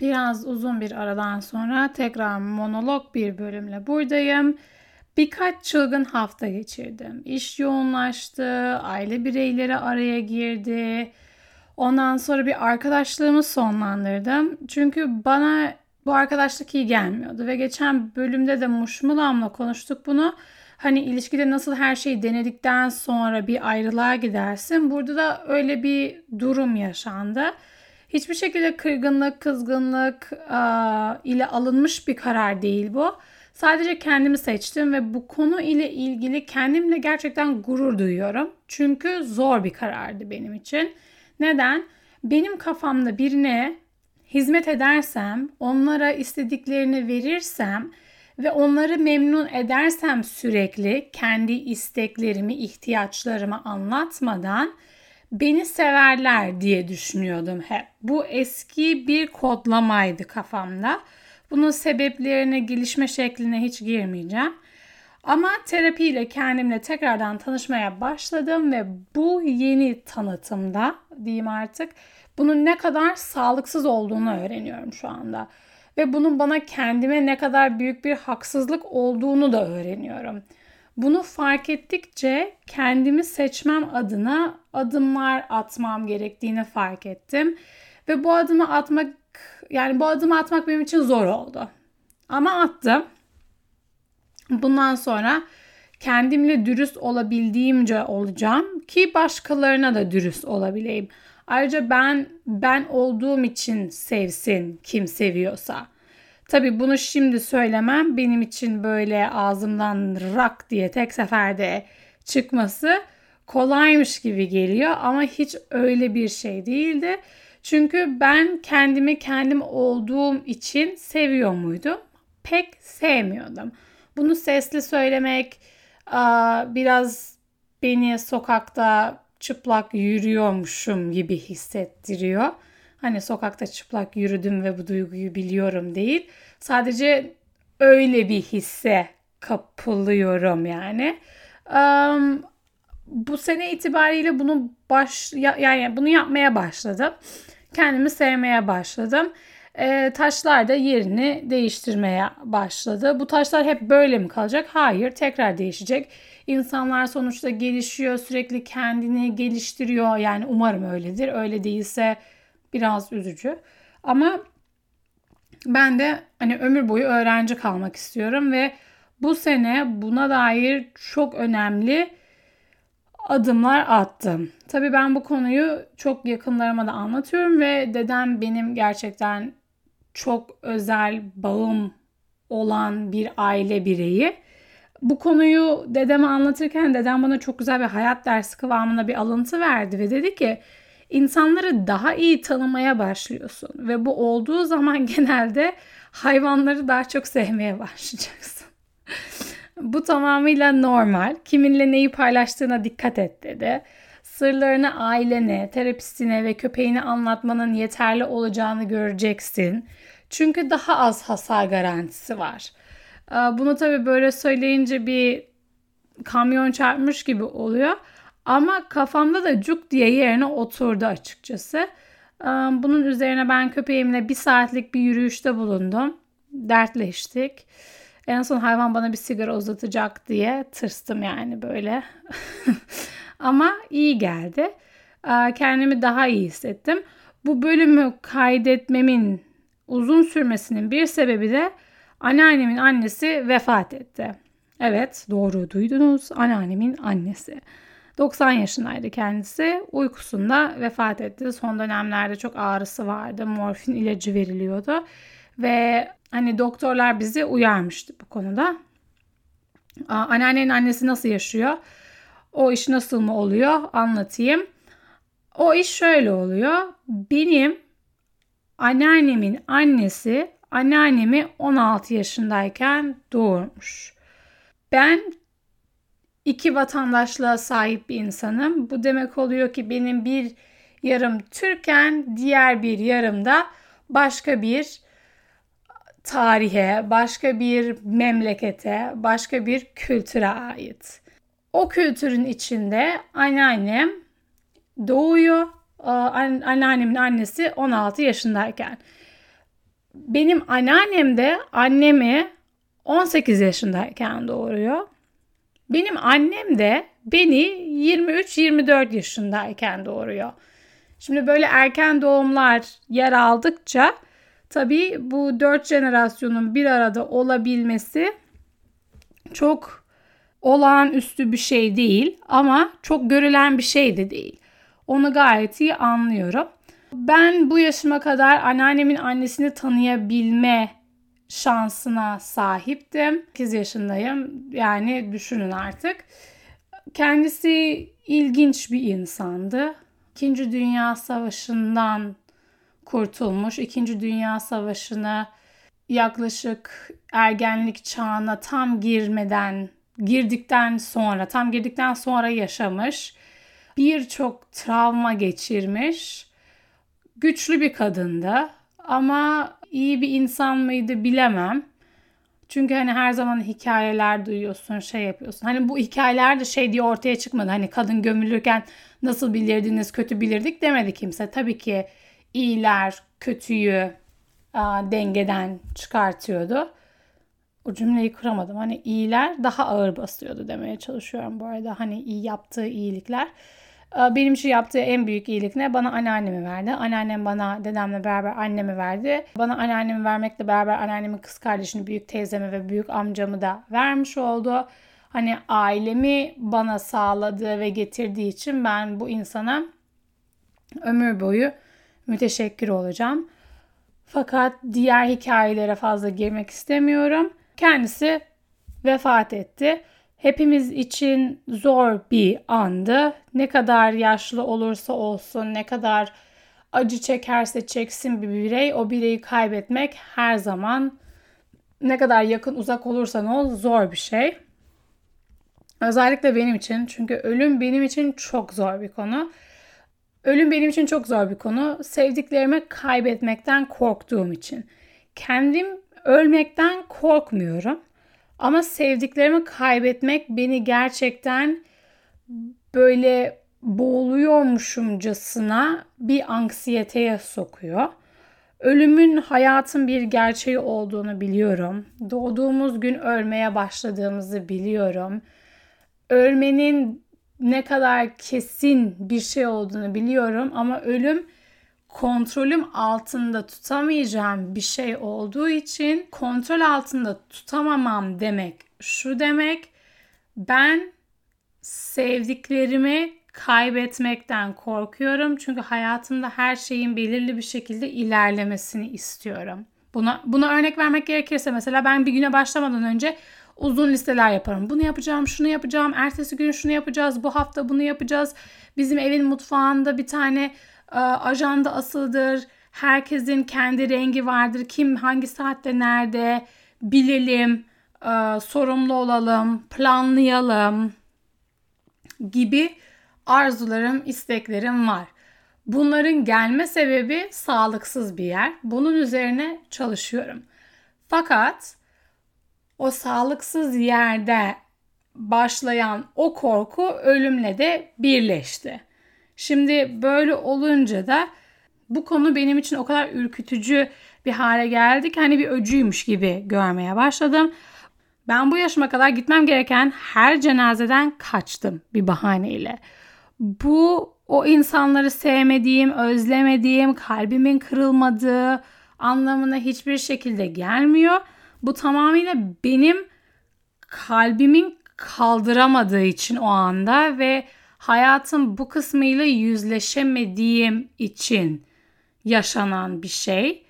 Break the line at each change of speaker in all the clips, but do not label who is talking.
Biraz uzun bir aradan sonra tekrar monolog bir bölümle buradayım. Birkaç çılgın hafta geçirdim. İş yoğunlaştı, aile bireyleri araya girdi. Ondan sonra bir arkadaşlığımı sonlandırdım. Çünkü bana bu arkadaşlık iyi gelmiyordu ve geçen bölümde de Muşmulam'la konuştuk bunu. Hani ilişkide nasıl her şeyi denedikten sonra bir ayrılığa gidersin. Burada da öyle bir durum yaşandı. Hiçbir şekilde kırgınlık, kızgınlık aa, ile alınmış bir karar değil bu. Sadece kendimi seçtim ve bu konu ile ilgili kendimle gerçekten gurur duyuyorum. Çünkü zor bir karardı benim için. Neden? Benim kafamda birine hizmet edersem, onlara istediklerini verirsem ve onları memnun edersem sürekli kendi isteklerimi, ihtiyaçlarımı anlatmadan beni severler diye düşünüyordum hep. Bu eski bir kodlamaydı kafamda. Bunun sebeplerine, gelişme şekline hiç girmeyeceğim. Ama terapiyle kendimle tekrardan tanışmaya başladım ve bu yeni tanıtımda diyeyim artık bunun ne kadar sağlıksız olduğunu öğreniyorum şu anda. Ve bunun bana kendime ne kadar büyük bir haksızlık olduğunu da öğreniyorum. Bunu fark ettikçe kendimi seçmem adına adımlar atmam gerektiğini fark ettim. Ve bu adımı atmak yani bu adımı atmak benim için zor oldu. Ama attım. Bundan sonra kendimle dürüst olabildiğimce olacağım ki başkalarına da dürüst olabileyim. Ayrıca ben ben olduğum için sevsin kim seviyorsa. Tabii bunu şimdi söylemem benim için böyle ağzımdan rak diye tek seferde çıkması kolaymış gibi geliyor ama hiç öyle bir şey değildi. Çünkü ben kendimi kendim olduğum için seviyor muydum? Pek sevmiyordum. Bunu sesli söylemek biraz beni sokakta çıplak yürüyormuşum gibi hissettiriyor. Hani sokakta çıplak yürüdüm ve bu duyguyu biliyorum değil. Sadece öyle bir hisse kapılıyorum yani. Um, bu sene itibariyle bunu baş yani bunu yapmaya başladım. Kendimi sevmeye başladım. E, taşlar da yerini değiştirmeye başladı. Bu taşlar hep böyle mi kalacak? Hayır, tekrar değişecek. İnsanlar sonuçta gelişiyor, sürekli kendini geliştiriyor. Yani umarım öyledir. Öyle değilse biraz üzücü. Ama ben de hani ömür boyu öğrenci kalmak istiyorum ve bu sene buna dair çok önemli adımlar attım. Tabii ben bu konuyu çok yakınlarıma da anlatıyorum ve dedem benim gerçekten çok özel bağım olan bir aile bireyi. Bu konuyu dedeme anlatırken dedem bana çok güzel bir hayat dersi kıvamında bir alıntı verdi ve dedi ki insanları daha iyi tanımaya başlıyorsun ve bu olduğu zaman genelde hayvanları daha çok sevmeye başlayacaksın. bu tamamıyla normal. Kiminle neyi paylaştığına dikkat et dedi. Sırlarını ailene, terapistine ve köpeğine anlatmanın yeterli olacağını göreceksin. Çünkü daha az hasar garantisi var. Ee, bunu tabii böyle söyleyince bir kamyon çarpmış gibi oluyor. Ama kafamda da cuk diye yerine oturdu açıkçası. Bunun üzerine ben köpeğimle bir saatlik bir yürüyüşte bulundum. Dertleştik. En son hayvan bana bir sigara uzatacak diye tırstım yani böyle. Ama iyi geldi. Kendimi daha iyi hissettim. Bu bölümü kaydetmemin uzun sürmesinin bir sebebi de anneannemin annesi vefat etti. Evet doğru duydunuz anneannemin annesi. 90 yaşındaydı kendisi. Uykusunda vefat etti. Son dönemlerde çok ağrısı vardı. Morfin ilacı veriliyordu. Ve hani doktorlar bizi uyarmıştı bu konuda. Anneannenin annesi nasıl yaşıyor? O iş nasıl mı oluyor? Anlatayım. O iş şöyle oluyor. Benim anneannemin annesi anneannemi 16 yaşındayken doğurmuş. Ben iki vatandaşlığa sahip bir insanım. Bu demek oluyor ki benim bir yarım Türken, diğer bir yarım da başka bir tarihe, başka bir memlekete, başka bir kültüre ait. O kültürün içinde anneannem doğuyor anneannemin annesi 16 yaşındayken. Benim anneannem de annemi 18 yaşındayken doğuruyor. Benim annem de beni 23-24 yaşındayken doğuruyor. Şimdi böyle erken doğumlar yer aldıkça tabii bu dört jenerasyonun bir arada olabilmesi çok olağanüstü bir şey değil ama çok görülen bir şey de değil. Onu gayet iyi anlıyorum. Ben bu yaşıma kadar anneannemin annesini tanıyabilme şansına sahiptim. 8 yaşındayım. Yani düşünün artık. Kendisi ilginç bir insandı. İkinci Dünya Savaşı'ndan kurtulmuş. İkinci Dünya Savaşı'na yaklaşık ergenlik çağına tam girmeden, girdikten sonra, tam girdikten sonra yaşamış. Birçok travma geçirmiş. Güçlü bir kadındı ama iyi bir insan mıydı bilemem. Çünkü hani her zaman hikayeler duyuyorsun, şey yapıyorsun. Hani bu hikayeler de şey diye ortaya çıkmadı. Hani kadın gömülürken nasıl bilirdiniz, kötü bilirdik demedi kimse. Tabii ki iyiler kötüyü a, dengeden çıkartıyordu. O cümleyi kuramadım. Hani iyiler daha ağır basıyordu demeye çalışıyorum bu arada. Hani iyi yaptığı iyilikler. Benim için yaptığı en büyük iyilik ne? Bana anneannemi verdi. Anneannem bana dedemle beraber annemi verdi. Bana anneannemi vermekle beraber anneannemin kız kardeşini, büyük teyzemi ve büyük amcamı da vermiş oldu. Hani ailemi bana sağladığı ve getirdiği için ben bu insana ömür boyu müteşekkir olacağım. Fakat diğer hikayelere fazla girmek istemiyorum. Kendisi vefat etti hepimiz için zor bir andı. Ne kadar yaşlı olursa olsun, ne kadar acı çekerse çeksin bir birey, o bireyi kaybetmek her zaman ne kadar yakın uzak olursan ol zor bir şey. Özellikle benim için çünkü ölüm benim için çok zor bir konu. Ölüm benim için çok zor bir konu. Sevdiklerimi kaybetmekten korktuğum için. Kendim ölmekten korkmuyorum. Ama sevdiklerimi kaybetmek beni gerçekten böyle boğuluyormuşumcasına bir anksiyeteye sokuyor. Ölümün hayatın bir gerçeği olduğunu biliyorum. Doğduğumuz gün ölmeye başladığımızı biliyorum. Ölmenin ne kadar kesin bir şey olduğunu biliyorum ama ölüm kontrolüm altında tutamayacağım bir şey olduğu için kontrol altında tutamamam demek şu demek ben sevdiklerimi kaybetmekten korkuyorum çünkü hayatımda her şeyin belirli bir şekilde ilerlemesini istiyorum. Buna buna örnek vermek gerekirse mesela ben bir güne başlamadan önce uzun listeler yaparım. Bunu yapacağım, şunu yapacağım, ertesi gün şunu yapacağız, bu hafta bunu yapacağız. Bizim evin mutfağında bir tane ajanda asıldır. Herkesin kendi rengi vardır. Kim hangi saatte nerede bilelim, e, sorumlu olalım, planlayalım gibi arzularım, isteklerim var. Bunların gelme sebebi sağlıksız bir yer. Bunun üzerine çalışıyorum. Fakat o sağlıksız yerde başlayan o korku ölümle de birleşti. Şimdi böyle olunca da bu konu benim için o kadar ürkütücü bir hale geldi ki hani bir öcüymüş gibi görmeye başladım. Ben bu yaşıma kadar gitmem gereken her cenazeden kaçtım bir bahaneyle. Bu o insanları sevmediğim, özlemediğim, kalbimin kırılmadığı anlamına hiçbir şekilde gelmiyor. Bu tamamıyla benim kalbimin kaldıramadığı için o anda ve hayatın bu kısmıyla yüzleşemediğim için yaşanan bir şey.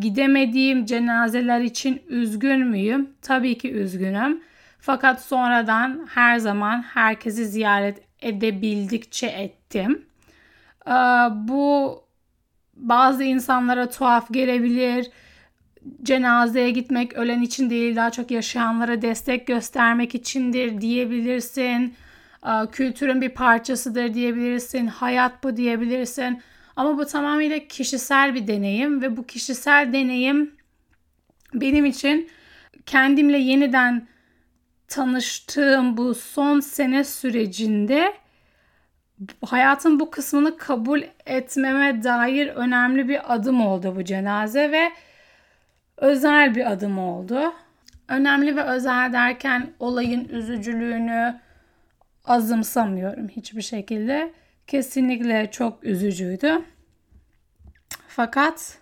Gidemediğim cenazeler için üzgün müyüm? Tabii ki üzgünüm. Fakat sonradan her zaman herkesi ziyaret edebildikçe ettim. Bu bazı insanlara tuhaf gelebilir. Cenazeye gitmek ölen için değil daha çok yaşayanlara destek göstermek içindir diyebilirsin kültürün bir parçasıdır diyebilirsin, hayat bu diyebilirsin. Ama bu tamamıyla kişisel bir deneyim ve bu kişisel deneyim benim için kendimle yeniden tanıştığım bu son sene sürecinde hayatın bu kısmını kabul etmeme dair önemli bir adım oldu bu cenaze ve özel bir adım oldu. Önemli ve özel derken olayın üzücülüğünü azımsamıyorum hiçbir şekilde. Kesinlikle çok üzücüydü. Fakat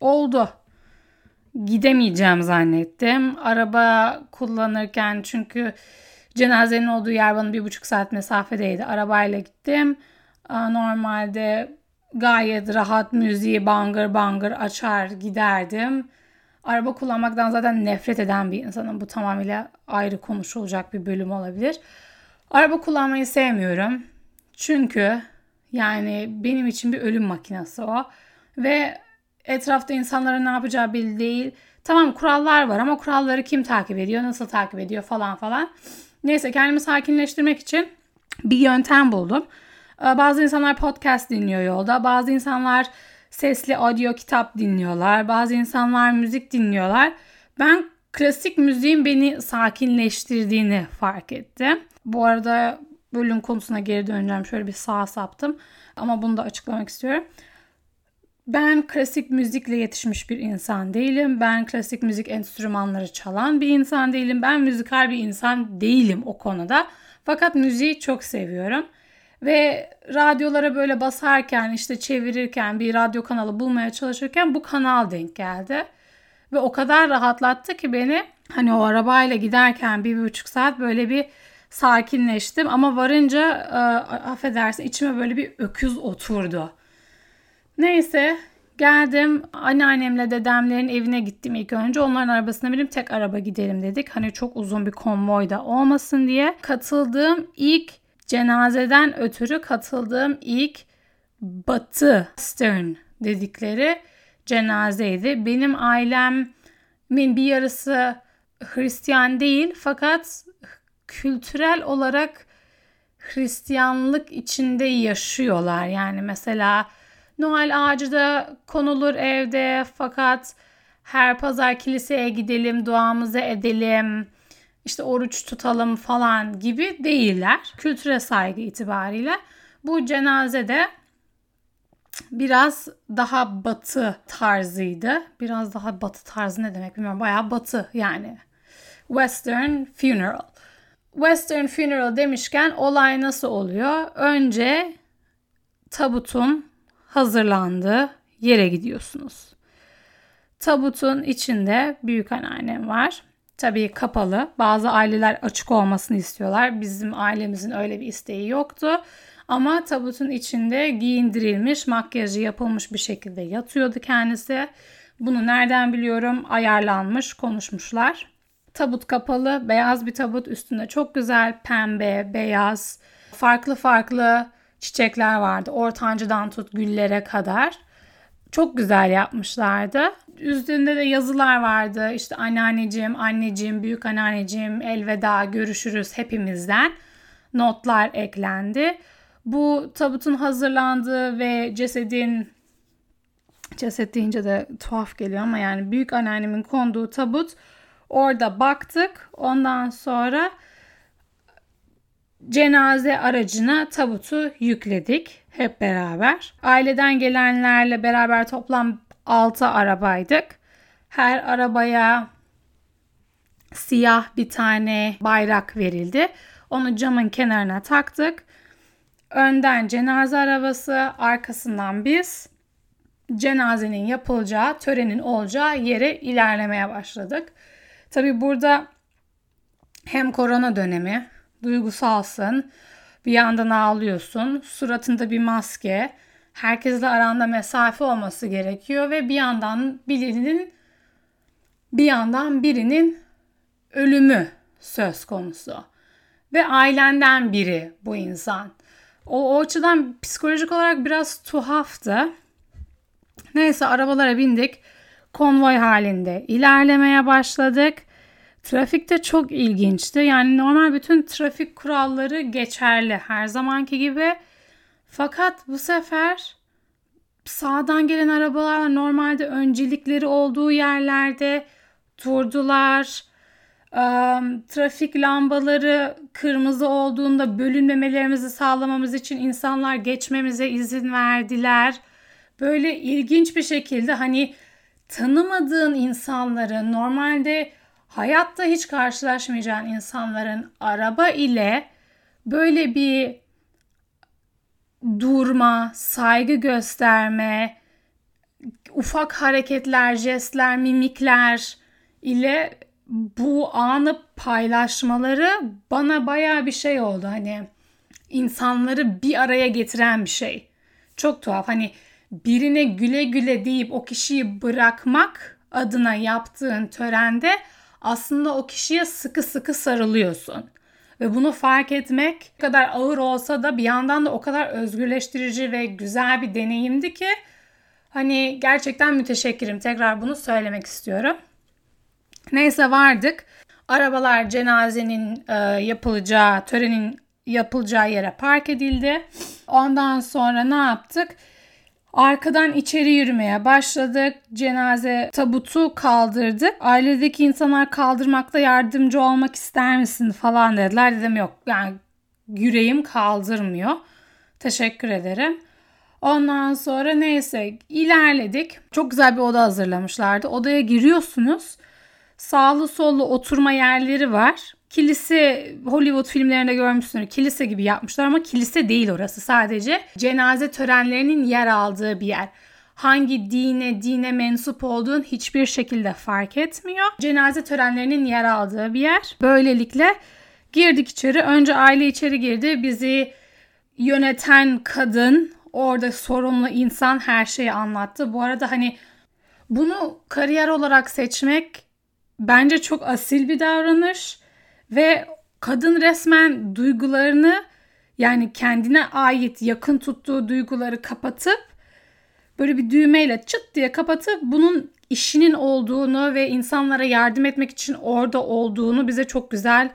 oldu. Gidemeyeceğim zannettim. Araba kullanırken çünkü cenazenin olduğu yer bana bir buçuk saat mesafedeydi. Arabayla gittim. Normalde gayet rahat müziği bangır bangır açar giderdim. Araba kullanmaktan zaten nefret eden bir insanım. Bu tamamıyla ayrı konuşulacak bir bölüm olabilir. Araba kullanmayı sevmiyorum. Çünkü yani benim için bir ölüm makinesi o. Ve etrafta insanların ne yapacağı belli değil. Tamam kurallar var ama kuralları kim takip ediyor, nasıl takip ediyor falan falan. Neyse kendimi sakinleştirmek için bir yöntem buldum. Ee, bazı insanlar podcast dinliyor yolda. Bazı insanlar sesli audio kitap dinliyorlar. Bazı insanlar müzik dinliyorlar. Ben klasik müziğin beni sakinleştirdiğini fark ettim. Bu arada bölüm konusuna geri döneceğim. Şöyle bir sağa saptım. Ama bunu da açıklamak istiyorum. Ben klasik müzikle yetişmiş bir insan değilim. Ben klasik müzik enstrümanları çalan bir insan değilim. Ben müzikal bir insan değilim o konuda. Fakat müziği çok seviyorum. Ve radyolara böyle basarken işte çevirirken bir radyo kanalı bulmaya çalışırken bu kanal denk geldi. Ve o kadar rahatlattı ki beni hani o arabayla giderken bir, bir buçuk saat böyle bir sakinleştim. Ama varınca e, affedersin içime böyle bir öküz oturdu. Neyse geldim anneannemle dedemlerin evine gittim ilk önce. Onların arabasına binip tek araba gidelim dedik. Hani çok uzun bir konvoy da olmasın diye. Katıldığım ilk cenazeden ötürü katıldığım ilk Batı Stern dedikleri cenazeydi. Benim ailemin bir yarısı Hristiyan değil fakat kültürel olarak Hristiyanlık içinde yaşıyorlar. Yani mesela Noel ağacı da konulur evde fakat her pazar kiliseye gidelim, duamızı edelim, işte oruç tutalım falan gibi değiller. Kültüre saygı itibariyle. Bu cenazede biraz daha batı tarzıydı. Biraz daha batı tarzı ne demek bilmiyorum. Bayağı batı yani. Western funeral. Western funeral demişken olay nasıl oluyor? Önce tabutun hazırlandığı yere gidiyorsunuz. Tabutun içinde büyük anneannem var. Tabii kapalı. Bazı aileler açık olmasını istiyorlar. Bizim ailemizin öyle bir isteği yoktu. Ama tabutun içinde giyindirilmiş, makyajı yapılmış bir şekilde yatıyordu kendisi. Bunu nereden biliyorum? Ayarlanmış, konuşmuşlar. Tabut kapalı, beyaz bir tabut üstünde çok güzel pembe, beyaz, farklı farklı çiçekler vardı. Ortancıdan tut güllere kadar. Çok güzel yapmışlardı. Üstünde de yazılar vardı. İşte anneanneciğim, anneciğim, büyük anneanneciğim, elveda, görüşürüz hepimizden. Notlar eklendi. Bu tabutun hazırlandığı ve cesedin ceset deyince de tuhaf geliyor ama yani büyük anneannemin konduğu tabut orada baktık. Ondan sonra cenaze aracına tabutu yükledik hep beraber. Aileden gelenlerle beraber toplam 6 arabaydık. Her arabaya siyah bir tane bayrak verildi. Onu camın kenarına taktık. Önden cenaze arabası, arkasından biz cenazenin yapılacağı, törenin olacağı yere ilerlemeye başladık. Tabi burada hem korona dönemi duygusalsın. Bir yandan ağlıyorsun. Suratında bir maske. Herkesle aranda mesafe olması gerekiyor ve bir yandan birinin bir yandan birinin ölümü söz konusu. Ve ailenden biri bu insan. O, o açıdan psikolojik olarak biraz tuhaftı. Neyse arabalara bindik. Konvoy halinde ilerlemeye başladık. Trafik de çok ilginçti. Yani normal bütün trafik kuralları geçerli her zamanki gibi. Fakat bu sefer sağdan gelen arabalar normalde öncelikleri olduğu yerlerde durdular. trafik lambaları kırmızı olduğunda bölünmemelerimizi sağlamamız için insanlar geçmemize izin verdiler. Böyle ilginç bir şekilde hani tanımadığın insanların normalde hayatta hiç karşılaşmayacağın insanların araba ile böyle bir durma, saygı gösterme, ufak hareketler, jestler, mimikler ile bu anı paylaşmaları bana baya bir şey oldu. Hani insanları bir araya getiren bir şey. Çok tuhaf. Hani birine güle güle deyip o kişiyi bırakmak adına yaptığın törende aslında o kişiye sıkı sıkı sarılıyorsun. Ve bunu fark etmek ne kadar ağır olsa da bir yandan da o kadar özgürleştirici ve güzel bir deneyimdi ki hani gerçekten müteşekkirim. Tekrar bunu söylemek istiyorum. Neyse vardık. Arabalar cenazenin e, yapılacağı, törenin yapılacağı yere park edildi. Ondan sonra ne yaptık? Arkadan içeri yürümeye başladık. Cenaze tabutu kaldırdık. Ailedeki insanlar kaldırmakta yardımcı olmak ister misin falan dediler. Dedim yok yani yüreğim kaldırmıyor. Teşekkür ederim. Ondan sonra neyse ilerledik. Çok güzel bir oda hazırlamışlardı. Odaya giriyorsunuz. Sağlı sollu oturma yerleri var. Kilise Hollywood filmlerinde görmüşsünüz. Kilise gibi yapmışlar ama kilise değil orası. Sadece cenaze törenlerinin yer aldığı bir yer. Hangi dine, dine mensup olduğun hiçbir şekilde fark etmiyor. Cenaze törenlerinin yer aldığı bir yer. Böylelikle girdik içeri. Önce aile içeri girdi. Bizi yöneten kadın, orada sorumlu insan her şeyi anlattı. Bu arada hani bunu kariyer olarak seçmek bence çok asil bir davranış ve kadın resmen duygularını yani kendine ait yakın tuttuğu duyguları kapatıp böyle bir düğmeyle çıt diye kapatıp bunun işinin olduğunu ve insanlara yardım etmek için orada olduğunu bize çok güzel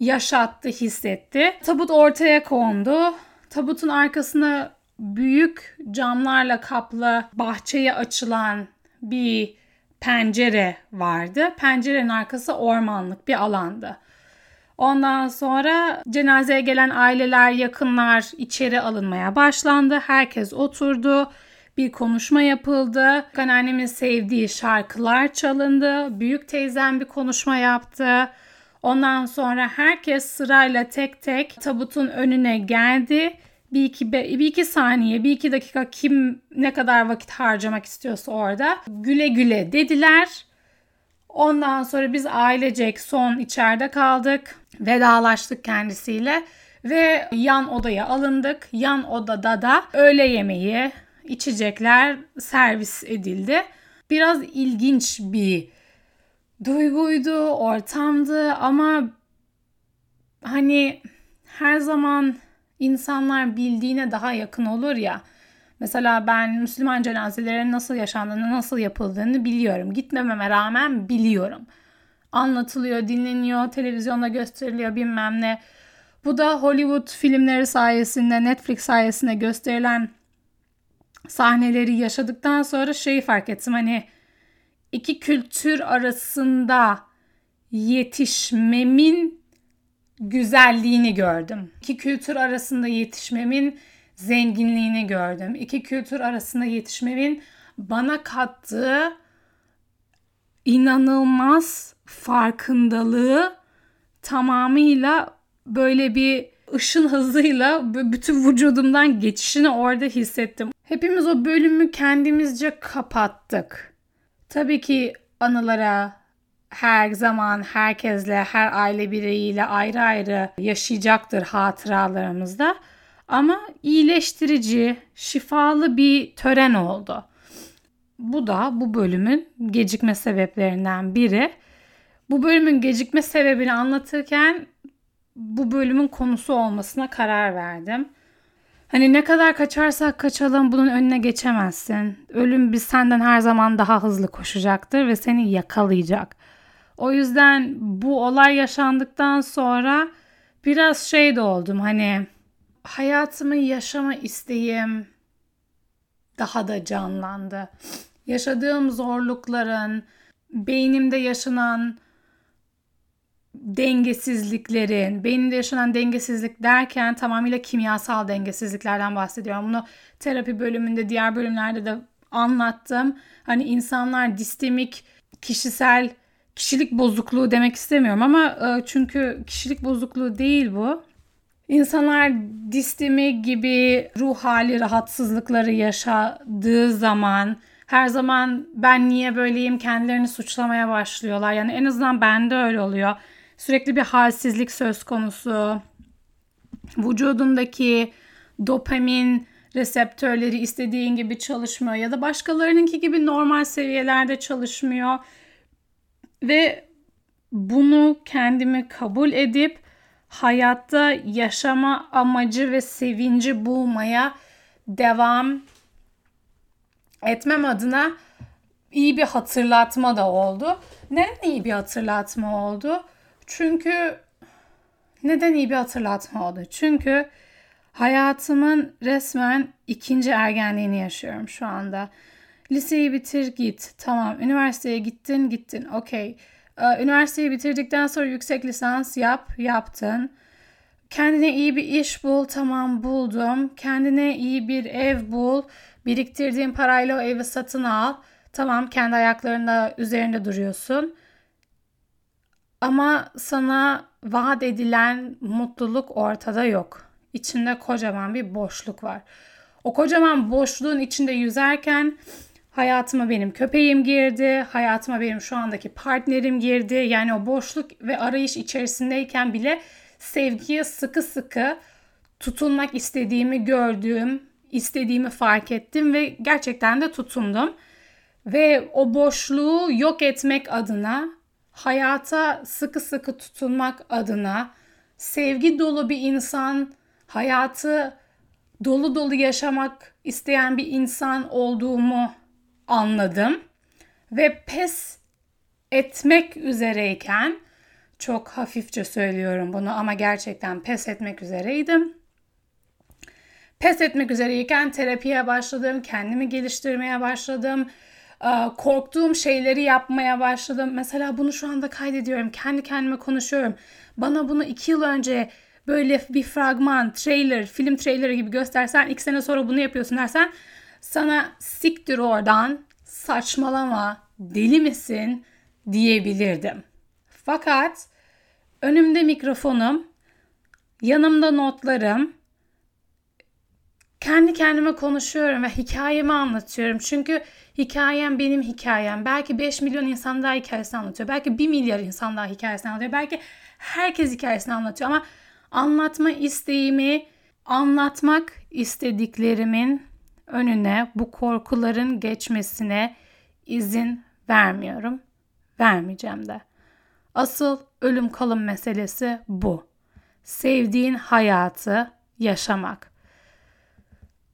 yaşattı, hissetti. Tabut ortaya kondu. Tabutun arkasına büyük camlarla kaplı bahçeye açılan bir pencere vardı. Pencerenin arkası ormanlık bir alandı. Ondan sonra cenazeye gelen aileler, yakınlar içeri alınmaya başlandı. Herkes oturdu. Bir konuşma yapıldı. Anneannemin sevdiği şarkılar çalındı. Büyük teyzem bir konuşma yaptı. Ondan sonra herkes sırayla tek tek tabutun önüne geldi bir iki, bir iki saniye, bir iki dakika kim ne kadar vakit harcamak istiyorsa orada güle güle dediler. Ondan sonra biz ailecek son içeride kaldık. Vedalaştık kendisiyle ve yan odaya alındık. Yan odada da öğle yemeği, içecekler servis edildi. Biraz ilginç bir duyguydu, ortamdı ama hani her zaman insanlar bildiğine daha yakın olur ya. Mesela ben Müslüman cenazelerin nasıl yaşandığını, nasıl yapıldığını biliyorum. Gitmememe rağmen biliyorum. Anlatılıyor, dinleniyor, televizyonda gösteriliyor bilmem ne. Bu da Hollywood filmleri sayesinde, Netflix sayesinde gösterilen sahneleri yaşadıktan sonra şeyi fark ettim. Hani iki kültür arasında yetişmemin güzelliğini gördüm. İki kültür arasında yetişmemin zenginliğini gördüm. İki kültür arasında yetişmemin bana kattığı inanılmaz farkındalığı tamamıyla böyle bir ışın hızıyla bütün vücudumdan geçişini orada hissettim. Hepimiz o bölümü kendimizce kapattık. Tabii ki anılara, her zaman herkesle, her aile bireyiyle ayrı ayrı yaşayacaktır hatıralarımızda. Ama iyileştirici, şifalı bir tören oldu. Bu da bu bölümün gecikme sebeplerinden biri. Bu bölümün gecikme sebebini anlatırken bu bölümün konusu olmasına karar verdim. Hani ne kadar kaçarsak kaçalım bunun önüne geçemezsin. Ölüm biz senden her zaman daha hızlı koşacaktır ve seni yakalayacak. O yüzden bu olay yaşandıktan sonra biraz şey de oldum hani hayatımı yaşama isteğim daha da canlandı. Yaşadığım zorlukların, beynimde yaşanan dengesizliklerin, beyninde yaşanan dengesizlik derken tamamıyla kimyasal dengesizliklerden bahsediyorum. Bunu terapi bölümünde, diğer bölümlerde de anlattım. Hani insanlar distemik, kişisel kişilik bozukluğu demek istemiyorum ama e, çünkü kişilik bozukluğu değil bu. İnsanlar distemi gibi ruh hali rahatsızlıkları yaşadığı zaman her zaman ben niye böyleyim kendilerini suçlamaya başlıyorlar. Yani en azından bende öyle oluyor. Sürekli bir halsizlik söz konusu. Vücudundaki dopamin reseptörleri istediğin gibi çalışmıyor ya da başkalarınınki gibi normal seviyelerde çalışmıyor. Ve bunu kendimi kabul edip hayatta yaşama amacı ve sevinci bulmaya devam etmem adına iyi bir hatırlatma da oldu. Neden iyi bir hatırlatma oldu? Çünkü neden iyi bir hatırlatma oldu? Çünkü hayatımın resmen ikinci ergenliğini yaşıyorum şu anda. Liseyi bitir git. Tamam. Üniversiteye gittin gittin. Okey. Ee, üniversiteyi bitirdikten sonra yüksek lisans yap. Yaptın. Kendine iyi bir iş bul. Tamam buldum. Kendine iyi bir ev bul. Biriktirdiğin parayla o evi satın al. Tamam kendi ayaklarında üzerinde duruyorsun. Ama sana vaat edilen mutluluk ortada yok. İçinde kocaman bir boşluk var. O kocaman boşluğun içinde yüzerken hayatıma benim köpeğim girdi, hayatıma benim şu andaki partnerim girdi. Yani o boşluk ve arayış içerisindeyken bile sevgiye sıkı sıkı tutunmak istediğimi gördüğüm, istediğimi fark ettim ve gerçekten de tutundum. Ve o boşluğu yok etmek adına, hayata sıkı sıkı tutunmak adına, sevgi dolu bir insan, hayatı dolu dolu yaşamak isteyen bir insan olduğumu anladım. Ve pes etmek üzereyken çok hafifçe söylüyorum bunu ama gerçekten pes etmek üzereydim. Pes etmek üzereyken terapiye başladım, kendimi geliştirmeye başladım. Korktuğum şeyleri yapmaya başladım. Mesela bunu şu anda kaydediyorum. Kendi kendime konuşuyorum. Bana bunu iki yıl önce böyle bir fragman, trailer, film trailerı gibi göstersen iki sene sonra bunu yapıyorsun dersen sana siktir oradan saçmalama deli misin diyebilirdim. Fakat önümde mikrofonum, yanımda notlarım, kendi kendime konuşuyorum ve hikayemi anlatıyorum. Çünkü hikayem benim hikayem. Belki 5 milyon insan daha hikayesini anlatıyor. Belki 1 milyar insan daha hikayesini anlatıyor. Belki herkes hikayesini anlatıyor ama anlatma isteğimi, anlatmak istediklerimin önüne bu korkuların geçmesine izin vermiyorum. Vermeyeceğim de. Asıl ölüm kalım meselesi bu. Sevdiğin hayatı yaşamak.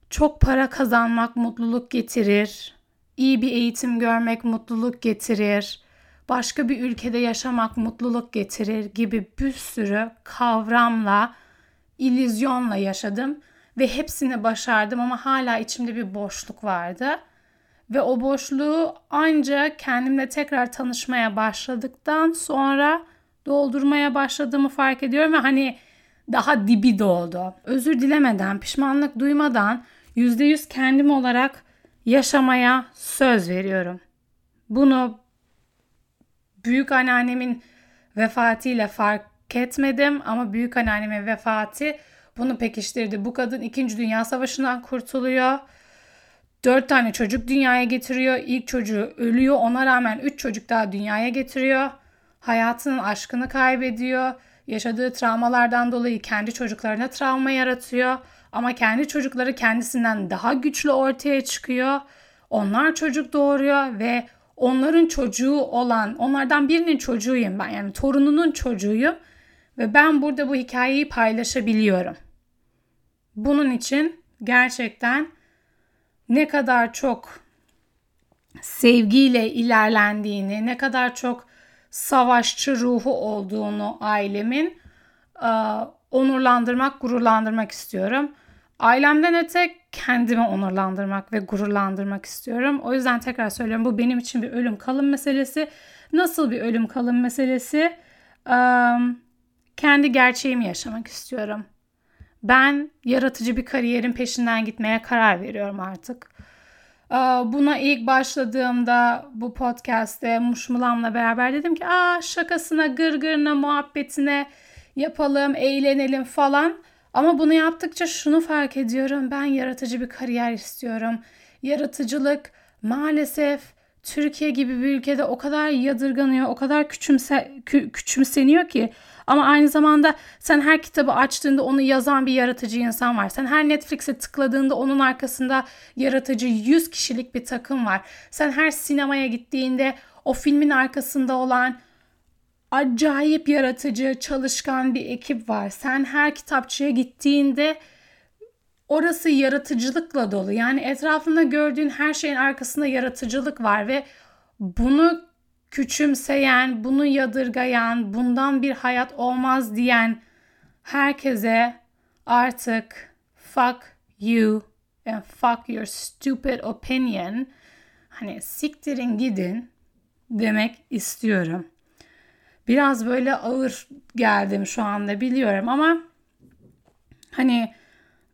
Çok para kazanmak mutluluk getirir. İyi bir eğitim görmek mutluluk getirir. Başka bir ülkede yaşamak mutluluk getirir gibi bir sürü kavramla, illüzyonla yaşadım ve hepsini başardım ama hala içimde bir boşluk vardı. Ve o boşluğu ancak kendimle tekrar tanışmaya başladıktan sonra doldurmaya başladığımı fark ediyorum ve hani daha dibi doldu. Özür dilemeden, pişmanlık duymadan %100 kendim olarak yaşamaya söz veriyorum. Bunu büyük anneannemin vefatıyla fark etmedim ama büyük anneannemin vefatı bunu pekiştirdi. Bu kadın 2. Dünya Savaşı'ndan kurtuluyor. Dört tane çocuk dünyaya getiriyor. İlk çocuğu ölüyor. Ona rağmen üç çocuk daha dünyaya getiriyor. Hayatının aşkını kaybediyor. Yaşadığı travmalardan dolayı kendi çocuklarına travma yaratıyor. Ama kendi çocukları kendisinden daha güçlü ortaya çıkıyor. Onlar çocuk doğuruyor ve onların çocuğu olan, onlardan birinin çocuğuyum ben. Yani torununun çocuğuyum. Ve ben burada bu hikayeyi paylaşabiliyorum. Bunun için gerçekten ne kadar çok sevgiyle ilerlendiğini, ne kadar çok savaşçı ruhu olduğunu ailemin e, onurlandırmak, gururlandırmak istiyorum. Ailemden öte kendimi onurlandırmak ve gururlandırmak istiyorum. O yüzden tekrar söylüyorum bu benim için bir ölüm kalım meselesi. Nasıl bir ölüm kalım meselesi? um, kendi gerçeğimi yaşamak istiyorum. Ben yaratıcı bir kariyerin peşinden gitmeye karar veriyorum artık. Buna ilk başladığımda bu podcast'te Muşmulam'la beraber dedim ki aa şakasına, gırgırına, muhabbetine yapalım, eğlenelim falan. Ama bunu yaptıkça şunu fark ediyorum. Ben yaratıcı bir kariyer istiyorum. Yaratıcılık maalesef Türkiye gibi bir ülkede o kadar yadırganıyor, o kadar küçümse, kü, küçümseniyor ki. Ama aynı zamanda sen her kitabı açtığında onu yazan bir yaratıcı insan var. Sen her Netflix'e tıkladığında onun arkasında yaratıcı 100 kişilik bir takım var. Sen her sinemaya gittiğinde o filmin arkasında olan acayip yaratıcı, çalışkan bir ekip var. Sen her kitapçıya gittiğinde orası yaratıcılıkla dolu. Yani etrafında gördüğün her şeyin arkasında yaratıcılık var ve bunu küçümseyen, bunu yadırgayan, bundan bir hayat olmaz diyen herkese artık fuck you and fuck your stupid opinion hani siktirin gidin demek istiyorum. Biraz böyle ağır geldim şu anda biliyorum ama hani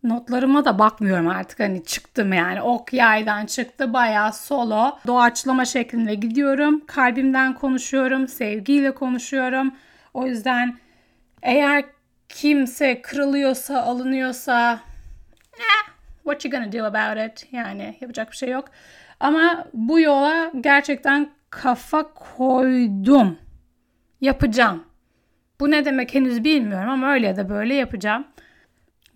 notlarıma da bakmıyorum artık. Hani çıktım yani. Ok yaydan çıktı bayağı solo. Doğaçlama şeklinde gidiyorum. Kalbimden konuşuyorum sevgiyle konuşuyorum. O yüzden eğer kimse kırılıyorsa alınıyorsa eh, what you gonna do about it? Yani yapacak bir şey yok. Ama bu yola gerçekten kafa koydum. Yapacağım. Bu ne demek henüz bilmiyorum ama öyle ya da böyle yapacağım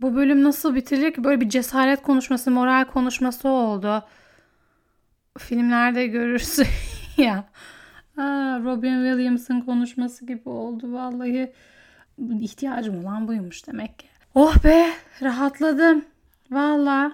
bu bölüm nasıl bitirecek? Böyle bir cesaret konuşması, moral konuşması oldu. Filmlerde görürsün ya. Aa, Robin Williams'ın konuşması gibi oldu vallahi. ihtiyacım olan buymuş demek ki. Oh be rahatladım. Valla.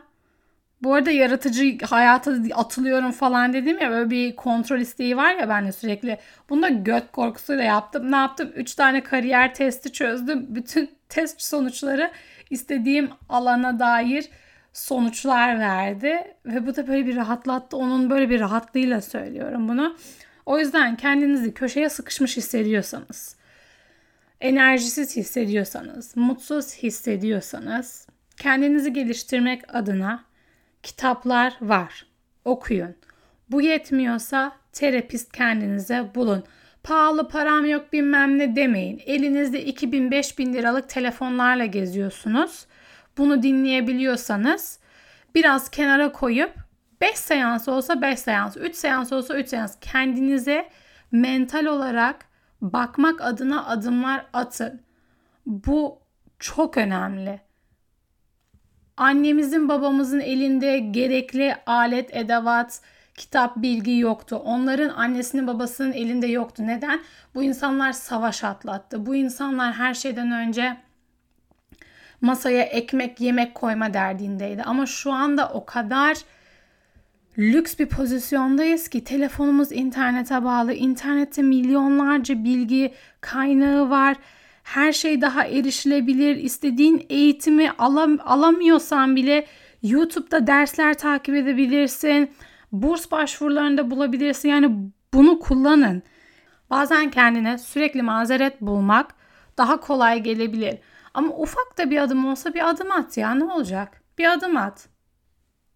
Bu arada yaratıcı hayata atılıyorum falan dedim ya böyle bir kontrol isteği var ya ben de sürekli. Bunu da göt korkusuyla yaptım. Ne yaptım? 3 tane kariyer testi çözdüm. Bütün test sonuçları istediğim alana dair sonuçlar verdi ve bu da böyle bir rahatlattı. Onun böyle bir rahatlığıyla söylüyorum bunu. O yüzden kendinizi köşeye sıkışmış hissediyorsanız, enerjisiz hissediyorsanız, mutsuz hissediyorsanız kendinizi geliştirmek adına kitaplar var. Okuyun. Bu yetmiyorsa terapist kendinize bulun pahalı param yok bilmem ne demeyin. Elinizde 2000 5000 liralık telefonlarla geziyorsunuz. Bunu dinleyebiliyorsanız biraz kenara koyup 5 seans olsa 5 seans, 3 seans olsa 3 seans kendinize mental olarak bakmak adına adımlar atın. Bu çok önemli. Annemizin babamızın elinde gerekli alet, edevat, kitap, bilgi yoktu. Onların annesinin babasının elinde yoktu. Neden? Bu insanlar savaş atlattı. Bu insanlar her şeyden önce masaya ekmek, yemek koyma derdindeydi. Ama şu anda o kadar lüks bir pozisyondayız ki telefonumuz internete bağlı. İnternette milyonlarca bilgi kaynağı var. Her şey daha erişilebilir. İstediğin eğitimi alam alamıyorsan bile YouTube'da dersler takip edebilirsin burs başvurularında bulabilirsin. Yani bunu kullanın. Bazen kendine sürekli mazeret bulmak daha kolay gelebilir. Ama ufak da bir adım olsa bir adım at ya ne olacak? Bir adım at.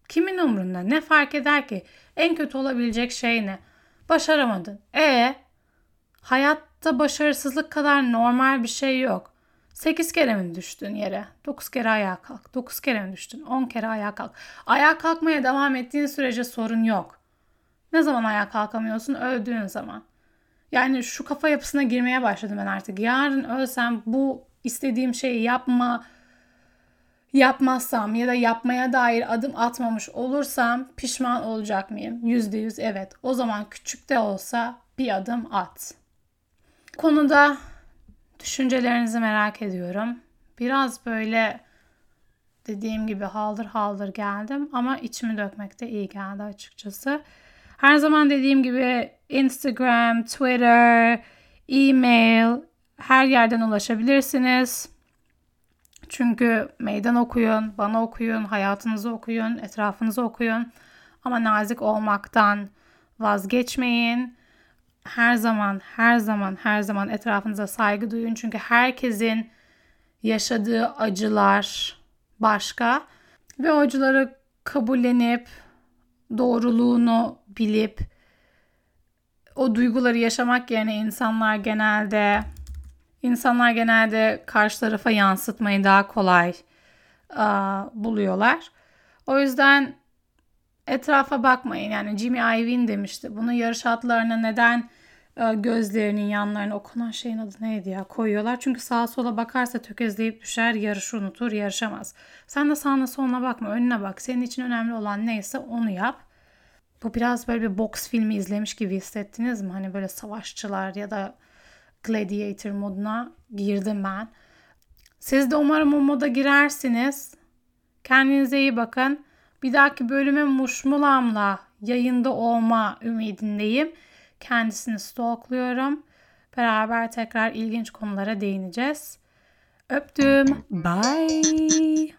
Kimin umrunda? Ne fark eder ki? En kötü olabilecek şey ne? Başaramadın. E hayatta başarısızlık kadar normal bir şey yok. 8 kere mi düştün yere? 9 kere ayağa kalk. 9 kere mi düştün? 10 kere ayağa kalk. Ayağa kalkmaya devam ettiğin sürece sorun yok. Ne zaman ayağa kalkamıyorsun? Öldüğün zaman. Yani şu kafa yapısına girmeye başladım ben artık. Yarın ölsem bu istediğim şeyi yapma yapmazsam ya da yapmaya dair adım atmamış olursam pişman olacak mıyım? Yüzde yüz evet. O zaman küçük de olsa bir adım at. Konuda Düşüncelerinizi merak ediyorum. Biraz böyle dediğim gibi haldır haldır geldim ama içimi dökmek de iyi geldi açıkçası. Her zaman dediğim gibi Instagram, Twitter, e-mail her yerden ulaşabilirsiniz. Çünkü meydan okuyun, bana okuyun, hayatınızı okuyun, etrafınızı okuyun. Ama nazik olmaktan vazgeçmeyin. Her zaman, her zaman, her zaman etrafınıza saygı duyun. Çünkü herkesin yaşadığı acılar başka ve o acıları kabullenip doğruluğunu bilip o duyguları yaşamak yerine insanlar genelde insanlar genelde karşı tarafa yansıtmayı daha kolay a, buluyorlar. O yüzden etrafa bakmayın. Yani Jimmy Iovine demişti. Bunu yarış atlarına neden e, gözlerinin yanlarına o konan şeyin adı neydi ya koyuyorlar. Çünkü sağa sola bakarsa tökezleyip düşer, yarışı unutur, yarışamaz. Sen de sağına soluna bakma, önüne bak. Senin için önemli olan neyse onu yap. Bu biraz böyle bir boks filmi izlemiş gibi hissettiniz mi? Hani böyle savaşçılar ya da gladiator moduna girdim ben. Siz de umarım o moda girersiniz. Kendinize iyi bakın. Bir dahaki bölüme Muşmulam'la yayında olma ümidindeyim. Kendisini stalkluyorum. Beraber tekrar ilginç konulara değineceğiz. Öptüm. Bye.